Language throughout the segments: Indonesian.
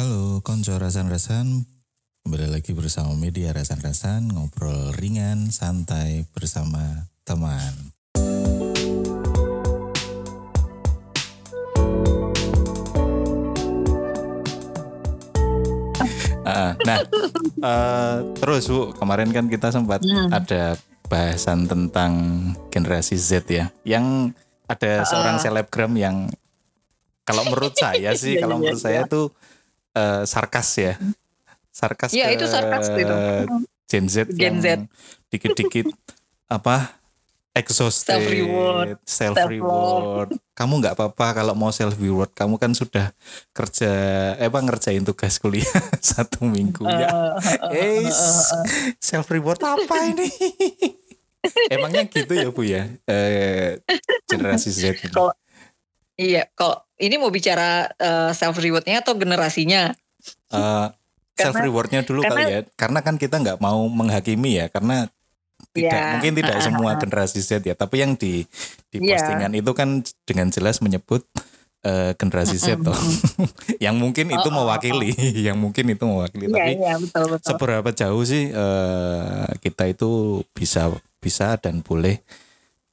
Halo, konco rasan-rasan. Kembali lagi bersama media rasan-rasan, ngobrol ringan, santai bersama teman. Ah, nah, eh, terus Bu, kemarin kan kita sempat Hmm. ada bahasan tentang generasi Z ya, yang ada seorang selebgram yang kalau menurut saya sih, Iya, kalau iya, menurut saya tuh eh, sarkas ya, sarkas Iya, itu sarkas itu. Gen Z Gen yang Z. dikit-dikit apa exhausted, self self-love. reward. Kamu nggak apa-apa kalau mau self reward. Kamu kan sudah kerja, eh apa ngerjain tugas kuliah satu minggu ya. Eh, self reward apa ini? Emangnya gitu ya bu ya? Eh, generasi Z. Kalau iya, kalau ini mau bicara self rewardnya atau generasinya? Eh, self rewardnya dulu kali karena- ya, karena kan kita nggak mau menghakimi ya, karena tidak Ya. mungkin tidak Ah, semua ah, ah. generasi Z ya, tapi yang di di Iya. postingan itu kan dengan jelas menyebut eh, generasi Z toh, yang mungkin itu Oh, oh, oh, mewakili, yang mungkin itu mewakili, Iya, tapi iya, betul betul. seberapa jauh sih eh, kita itu bisa bisa dan boleh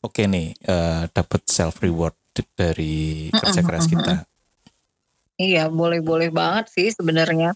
oke nih eh, dapat self reward dari kerja keras kita. Iya, boleh-boleh banget sih sebenarnya.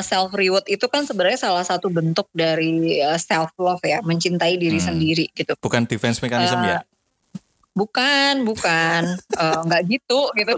self reward itu kan sebenarnya salah satu bentuk dari self love ya, mencintai diri Hmm. sendiri gitu. Bukan defense mechanism Eh, ya? Bukan, bukan, Eh, nggak gitu gitu.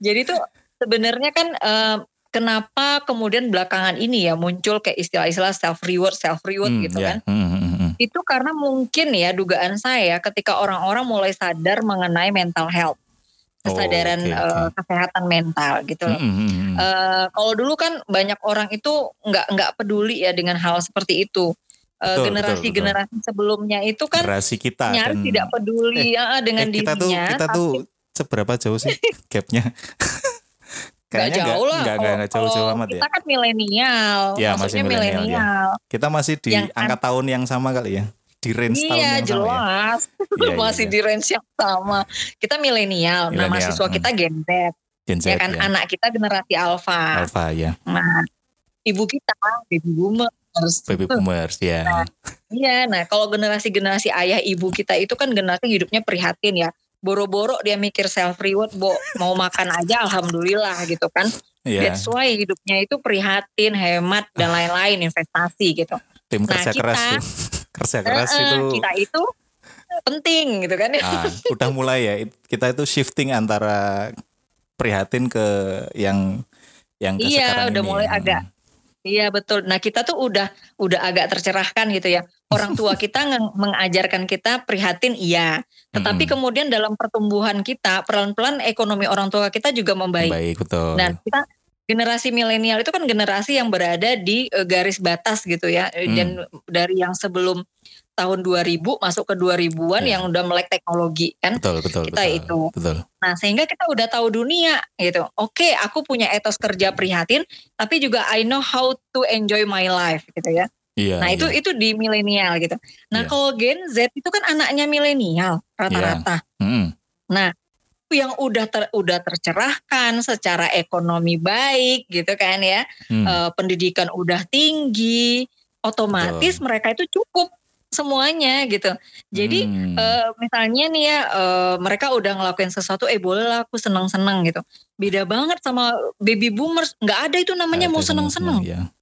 Jadi tuh sebenarnya kan eh, kenapa kemudian belakangan ini ya muncul kayak istilah-istilah self reward, self reward Hmm, gitu ya. kan? Hmm, hmm. Itu karena mungkin ya dugaan saya ketika orang-orang mulai sadar mengenai mental health, Oh, kesadaran oke, eh, kesehatan mental gitu loh. Hmm. Eh, kalau dulu kan banyak orang itu nggak nggak peduli ya dengan hal seperti itu. Eh, Betul, Generasi-generasi sebelumnya itu kan generasi kita nyaris dan tidak peduli ya, dengan eh, kita tuh dirinya. kita tapi tuh seberapa jauh sih gapnya? Kayaknya jauh lah. nggak Kalau- nggak jauh-jauh amat ya. Kita kan milenial, Ya, masih maksudnya milenial, ya. Kita masih di Yang angka tahun yang sama kali ya, di range tahun Iya yang sama ya. jelas, Iya, iya, masih iya. di range yang sama. Kita milenial, nah mahasiswa hmm. kita Gen Z, Gen Z ya kan ya. anak kita generasi Alpha. Alpha ya, Nah, ibu kita baby boomers. baby boomers ya. Iya, nah kalau generasi-generasi ayah ibu kita itu kan generasi hidupnya prihatin ya. Boro-boro dia mikir self reward, bo mau makan aja alhamdulillah gitu kan. Iya, That's why hidupnya itu prihatin, hemat dan lain-lain investasi gitu. tim Nah, kerja keras kita- tuh. kerja keras eh, itu kita itu penting gitu kan. ah, udah mulai ya. it- Kita itu shifting antara prihatin ke yang yang ke Iya, udah ini. mulai ya. agak Iya betul. Nah kita tuh udah udah agak tercerahkan gitu ya. Orang tua kita mengajarkan kita prihatin iya. Tetapi Mm-mm. kemudian dalam pertumbuhan kita pelan-pelan ekonomi orang tua kita juga membaik. baik betul. Nah, kita generasi milenial itu kan generasi yang berada di eh, garis batas gitu ya. Eh, Hmm. Dan dari yang sebelum tahun 2000 masuk ke 2000-an Ya. yang udah melek teknologi kan. betul betul kita betul. itu. Betul. Nah, sehingga kita udah tahu dunia gitu. Oke, aku punya etos kerja prihatin, tapi juga I know how to enjoy my life gitu ya. Iya. Nah, itu iya. itu di milenial gitu. Nah, Iya. kalau Gen Z itu kan anaknya milenial rata-rata. Mm-mm. yang udah ter, udah tercerahkan secara ekonomi baik gitu kan ya Hmm. Eh, pendidikan udah tinggi otomatis Betul. mereka itu cukup semuanya gitu jadi Hmm. eh, misalnya nih ya eh, mereka udah ngelakuin sesuatu eh boleh lah aku seneng-seneng gitu beda banget sama baby boomers nggak ada itu namanya mau senang-senang, seneng-seneng ya.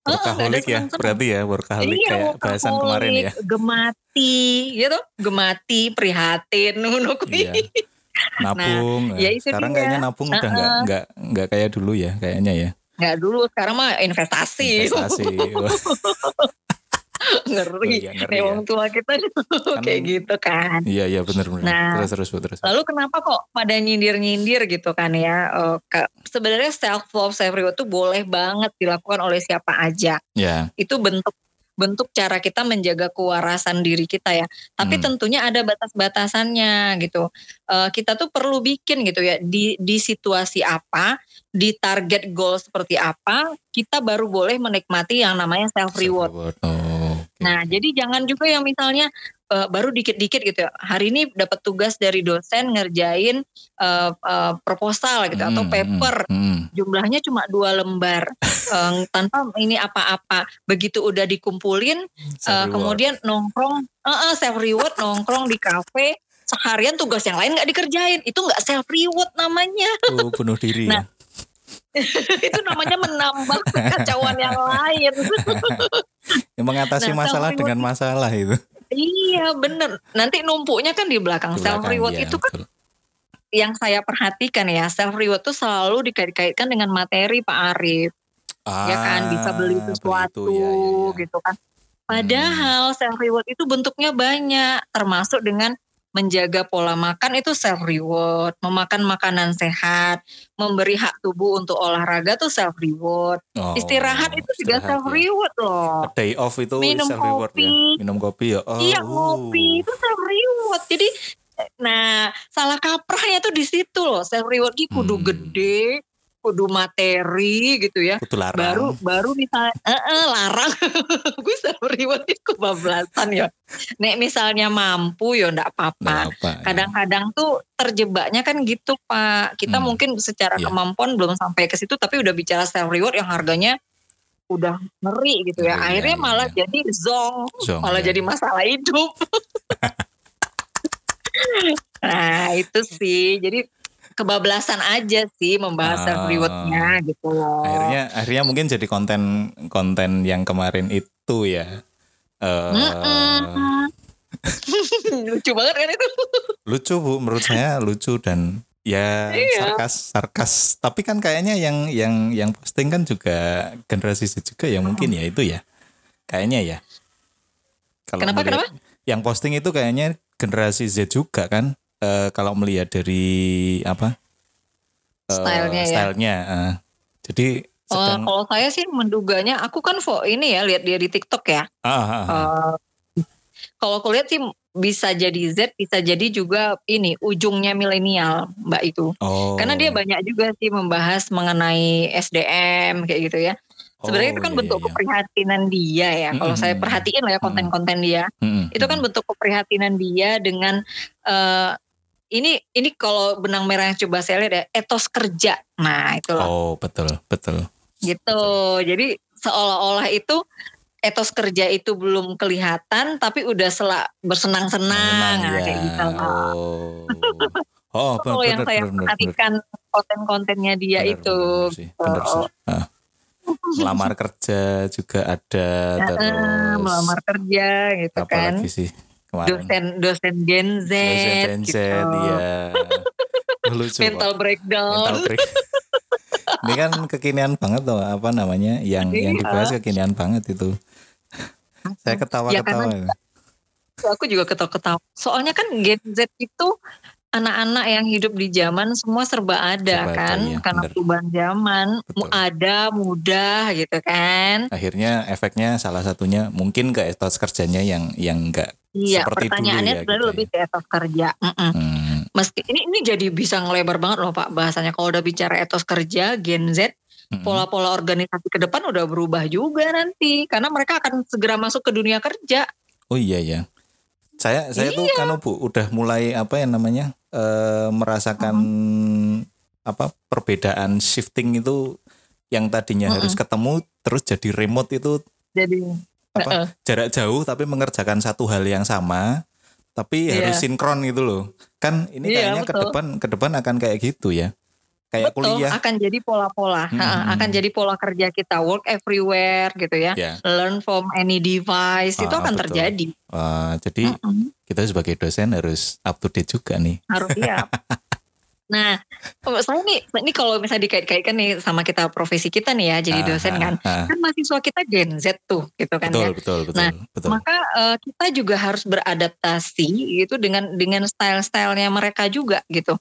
Workaholic ya, senang-senang. berarti ya workaholic Iya, kayak bahasan kemarin ya. workaholic, gemati gitu gemati prihatin ngono kuwi. Iya. Nabung. ya Nah, itu sekarang dia. kayaknya nabung udah nggak nggak nggak kayak dulu ya kayaknya ya. nggak dulu sekarang mah investasi, Investasi. Ngeri. Iya, ngeri Nih, ya. tua kita kayak gitu kan. iya iya benar benar. Nah, terus terus terus. Lalu kenapa kok pada nyindir-nyindir gitu kan ya? Eh, ke- Sebenarnya self love, self reward itu boleh banget dilakukan oleh siapa aja. Ya. Itu bentuk bentuk cara kita menjaga kewarasan diri kita ya. Tapi Hmm. tentunya ada batas-batasannya gitu. Eh, kita tuh perlu bikin gitu ya di di situasi apa, di target goal seperti apa, kita baru boleh menikmati yang namanya self reward. Self-reward. Oh, oke. Nah, jadi jangan juga yang misalnya uh, baru dikit-dikit gitu ya. Hari ini dapat tugas dari dosen ngerjain uh, uh, proposal gitu hmm, atau paper. Hmm, hmm. Jumlahnya cuma dua lembar um, tanpa ini apa-apa. Begitu udah dikumpulin, uh, kemudian nongkrong, uh, uh, self reward nongkrong di kafe. Seharian tugas yang lain nggak dikerjain, itu nggak self reward namanya. Oh, bunuh diri nah, ya. itu namanya menambah kekacauan yang lain. yang mengatasi nah, masalah dengan masalah itu. Iya bener. Nanti numpuknya kan di belakang. self reward ya, itu kan betul. yang saya perhatikan ya. Self reward itu selalu dikait-kaitkan dengan materi Pak Arif. Ah, ya kan bisa beli sesuatu ya, ya, ya. gitu kan. Padahal hmm. self reward itu bentuknya banyak, termasuk dengan menjaga pola makan itu self reward, memakan makanan sehat, memberi hak tubuh untuk olahraga tuh self reward. Oh, istirahat itu juga self reward ya. loh. A day off itu minum self reward ya. Minum kopi ya. Oh. Iya, ngopi itu self reward. Jadi nah, salah kaprahnya tuh di situ loh. Self reward itu kudu hmm. gede, kudu materi gitu ya. Kudu larang. Baru baru misalnya eh, eh larang. gue sering itu kebablasan ya. Nek misalnya mampu ya ndak apa-apa. Ya. Kadang-kadang tuh terjebaknya kan gitu Pak. Kita hmm. mungkin secara ya. kemampuan belum sampai ke situ tapi udah bicara self reward yang harganya udah ngeri gitu ya. Oh, Akhirnya iya, malah iya. jadi zong, zong malah iya. jadi masalah hidup. nah itu sih. Jadi kebablasan aja sih membahas self rewardnya gitu loh. Akhirnya akhirnya mungkin jadi konten konten yang kemarin itu ya. Uh, lucu banget kan itu. lucu bu, menurut saya lucu dan ya iya. sarkas sarkas. Tapi kan kayaknya yang yang yang posting kan juga generasi Z juga ya mungkin ya itu ya. Kayaknya ya. Kalau kenapa melihat, kenapa? Yang posting itu kayaknya generasi Z juga kan uh, kalau melihat dari apa stylenya uh, stylenya ya. uh, jadi oh, sedang... uh, kalau saya sih menduganya aku kan fo ini ya lihat dia di TikTok ya uh, uh, uh. Uh, kalau aku lihat sih bisa jadi Z bisa jadi juga ini ujungnya milenial mbak itu oh. karena dia banyak juga sih membahas mengenai SDM kayak gitu ya Sebenarnya oh, itu kan iya, bentuk iya. keprihatinan dia ya. Mm-hmm. Kalau saya perhatiin lah ya konten-konten dia, mm-hmm. itu kan bentuk keprihatinan dia dengan uh, ini ini kalau benang merah yang coba saya lihat ya etos kerja. Nah, itu loh. Oh, betul, betul. Gitu. Betul. Jadi seolah-olah itu etos kerja itu belum kelihatan tapi udah selak bersenang-senang nah, kayak gitu. Oh. Oh, benar, yang saya perhatikan konten-kontennya dia bener, itu. Bener sih. Bener sih. Nah. Melamar kerja juga ada terus. Melamar kerja gitu apa kan. Lagi sih? Kemarin. Dosen dosen Gen Z. Dosen Gen Z, gitu. iya. Lucu. Mental breakdown. Mental break. Ini kan kekinian banget loh apa namanya yang iya. yang dibahas kekinian banget itu. Saya ketawa-ketawa. Ya, aku juga ketawa-ketawa. Soalnya kan Gen Z itu anak-anak yang hidup di zaman semua serba ada serba kan ya, karena bener. perubahan zaman Betul. ada mudah gitu kan akhirnya efeknya salah satunya mungkin ke etos kerjanya yang yang enggak Iya, seperti pertanyaannya dulu ya, gitu lebih ya. ke etos kerja. Mm -mm. Hmm. Meski ini ini jadi bisa ngelebar banget loh Pak bahasanya kalau udah bicara etos kerja Gen Z pola-pola organisasi ke depan udah berubah juga nanti karena mereka akan segera masuk ke dunia kerja. Oh iya ya. Saya saya iya. tuh kan Bu udah mulai apa yang namanya e, merasakan hmm. apa perbedaan shifting itu yang tadinya hmm. harus ketemu terus jadi remote itu jadi apa uh -uh. jarak jauh tapi mengerjakan satu hal yang sama tapi yeah. harus sinkron gitu loh kan ini yeah, kayaknya ke depan ke depan akan kayak gitu ya kayak Betul, kuliah akan jadi pola-pola hmm. akan jadi pola kerja kita work everywhere gitu ya yeah. learn from any device ah, itu akan betul. terjadi uh, jadi uh -uh. kita sebagai dosen harus up to date juga nih harus ya Nah, saya nih, ini kalau misalnya dikait-kaitkan nih sama kita profesi kita nih ya, jadi dosen kan, ah, kan mahasiswa kita Gen Z tuh, gitu kan betul, ya. Betul, betul, nah, betul. maka uh, kita juga harus beradaptasi gitu dengan dengan style-stylenya mereka juga gitu.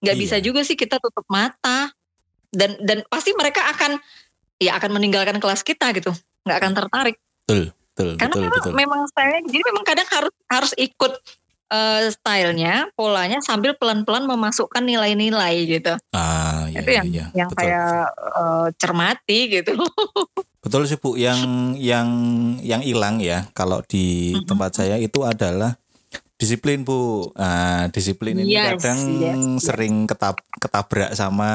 Gak iya. bisa juga sih kita tutup mata dan dan pasti mereka akan ya akan meninggalkan kelas kita gitu, nggak akan tertarik. Betul, betul, Karena betul, memang, betul. memang stylenya, jadi memang kadang harus harus ikut uh, stylenya, polanya sambil pelan-pelan memasukkan nilai-nilai gitu. Ah, iya, itu yang iya, yang betul. saya uh, cermati gitu. Betul sih Bu, yang yang yang hilang ya kalau di mm-hmm. tempat saya itu adalah Disiplin bu, nah, disiplin ini yes, kadang yes, sering ketab ketabrak sama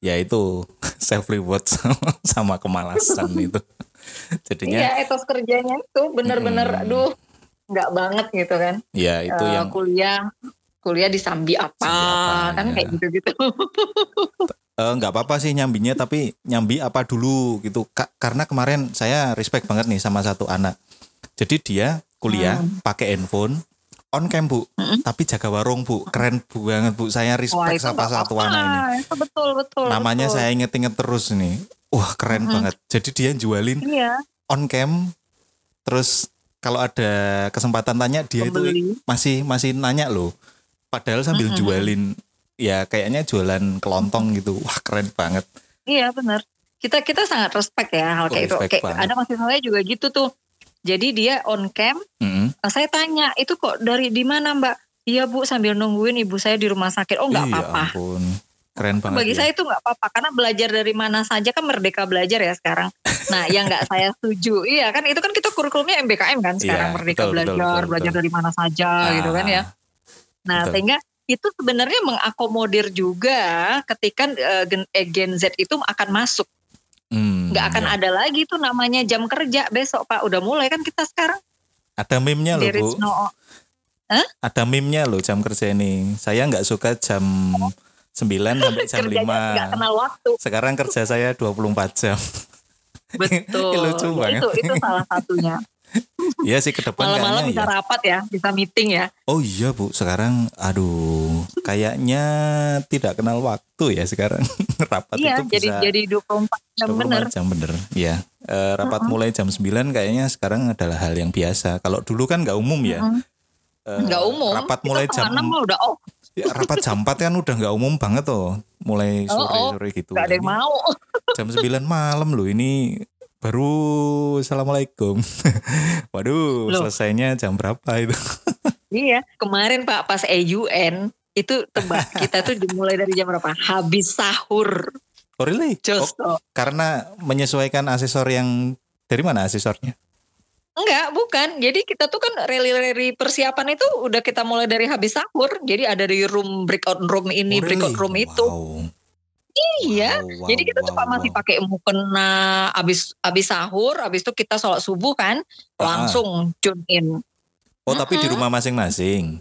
ya itu self reward sama, sama kemalasan itu. Jadinya Iya, etos kerjanya itu benar-benar hmm. aduh nggak banget gitu kan. Iya, itu uh, yang kuliah kuliah di Sambi apa, apa kan ya. kayak gitu-gitu. uh, nggak apa-apa sih nyambinya tapi nyambi apa dulu gitu Ka karena kemarin saya respect banget nih sama satu anak jadi dia kuliah hmm. pakai handphone on cam bu, mm-hmm. tapi jaga warung bu, keren bu banget bu. Saya respect Wah, sama satu anak ini. Itu betul betul. Namanya betul. saya inget-inget terus nih. Wah keren mm-hmm. banget. Jadi dia jualin iya. on cam, terus kalau ada kesempatan tanya dia Pembeli. itu masih masih nanya loh. Padahal sambil mm-hmm. jualin, ya kayaknya jualan kelontong gitu. Wah keren banget. Iya benar. Kita kita sangat respect ya hal kayak oh, itu. Kayak ada masih saya juga gitu tuh jadi dia on cam. Mm-hmm. Saya tanya itu kok dari di mana Mbak? Iya Bu sambil nungguin ibu saya di rumah sakit. Oh nggak apa-apa. Keren banget. Bagi ya. saya itu nggak apa-apa karena belajar dari mana saja kan merdeka belajar ya sekarang. Nah yang nggak saya setuju, iya kan itu kan kita kurikulumnya MBKM kan sekarang iya, merdeka betul, belajar, betul, betul, belajar betul. dari mana saja ah, gitu kan ya. Nah betul. sehingga itu sebenarnya mengakomodir juga ketika uh, Gen Z itu akan masuk Hmm, nggak akan ya. ada lagi tuh namanya jam kerja besok Pak. Udah mulai kan kita sekarang. Ada meme-nya loh Bu. No... Huh? Ada meme-nya loh jam kerja ini. Saya nggak suka jam 9 sampai jam 5. Gak kenal waktu. Sekarang kerja saya 24 jam. Betul. Lucu banget. Itu, itu salah satunya. Iya sih ke depan Malam-malam bisa ya. rapat ya, bisa meeting ya. Oh iya Bu, sekarang aduh kayaknya tidak kenal waktu ya sekarang. rapat iya, itu jadi, bisa jadi 24 jam 24 bener. jam bener, ya. E, rapat uh -huh. mulai jam 9 kayaknya sekarang adalah hal yang biasa. Kalau dulu kan nggak umum ya. Uh -huh. e, nggak umum. Rapat mulai jam 6 udah oh. Ya, rapat jam 4 kan udah nggak umum banget tuh. Mulai sore-sore gitu. Gak ada yang mau. jam 9 malam loh ini baru assalamualaikum. Waduh, Loh. selesainya jam berapa itu? iya, kemarin Pak pas EUN itu tebak kita tuh dimulai dari jam berapa? Habis sahur. Oh really? Just oh, karena menyesuaikan asesor yang dari mana asesornya? Enggak, bukan. Jadi kita tuh kan rally-rally persiapan itu udah kita mulai dari habis sahur. Jadi ada di room breakout room ini, oh, really? breakout room itu. Wow. Iya, wow, wow, jadi kita wow, tuh wow. masih pakai mukena abis abis sahur, abis itu kita sholat subuh kan, ah. langsung tune in. Oh, uh-huh. tapi di rumah masing-masing.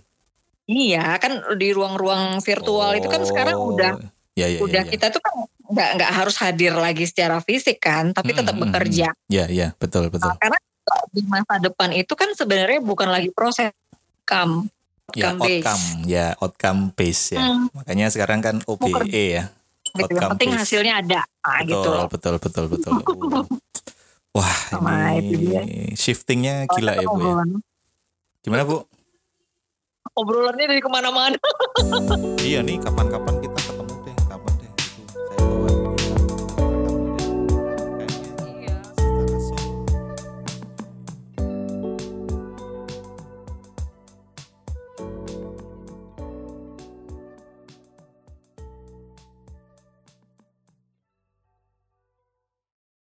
Iya, kan di ruang-ruang virtual oh, itu kan sekarang oh, udah ya, ya, udah ya, ya. kita tuh kan nggak nggak harus hadir lagi secara fisik kan, tapi hmm, tetap hmm, bekerja. Iya, iya, betul, betul. Nah, karena di masa depan itu kan sebenarnya bukan lagi proses outcome, ya, outcome, ya outcome base ya. Hmm. Makanya sekarang kan OBE ya gitu. Yang penting hasilnya ada. Nah, betul, gitu betul, betul, betul, betul. Wah, Sama ini shiftingnya gila ya Bu ya. Gimana Bu? Obrolannya dari ke mana-mana. iya nih, kapan-kapan kita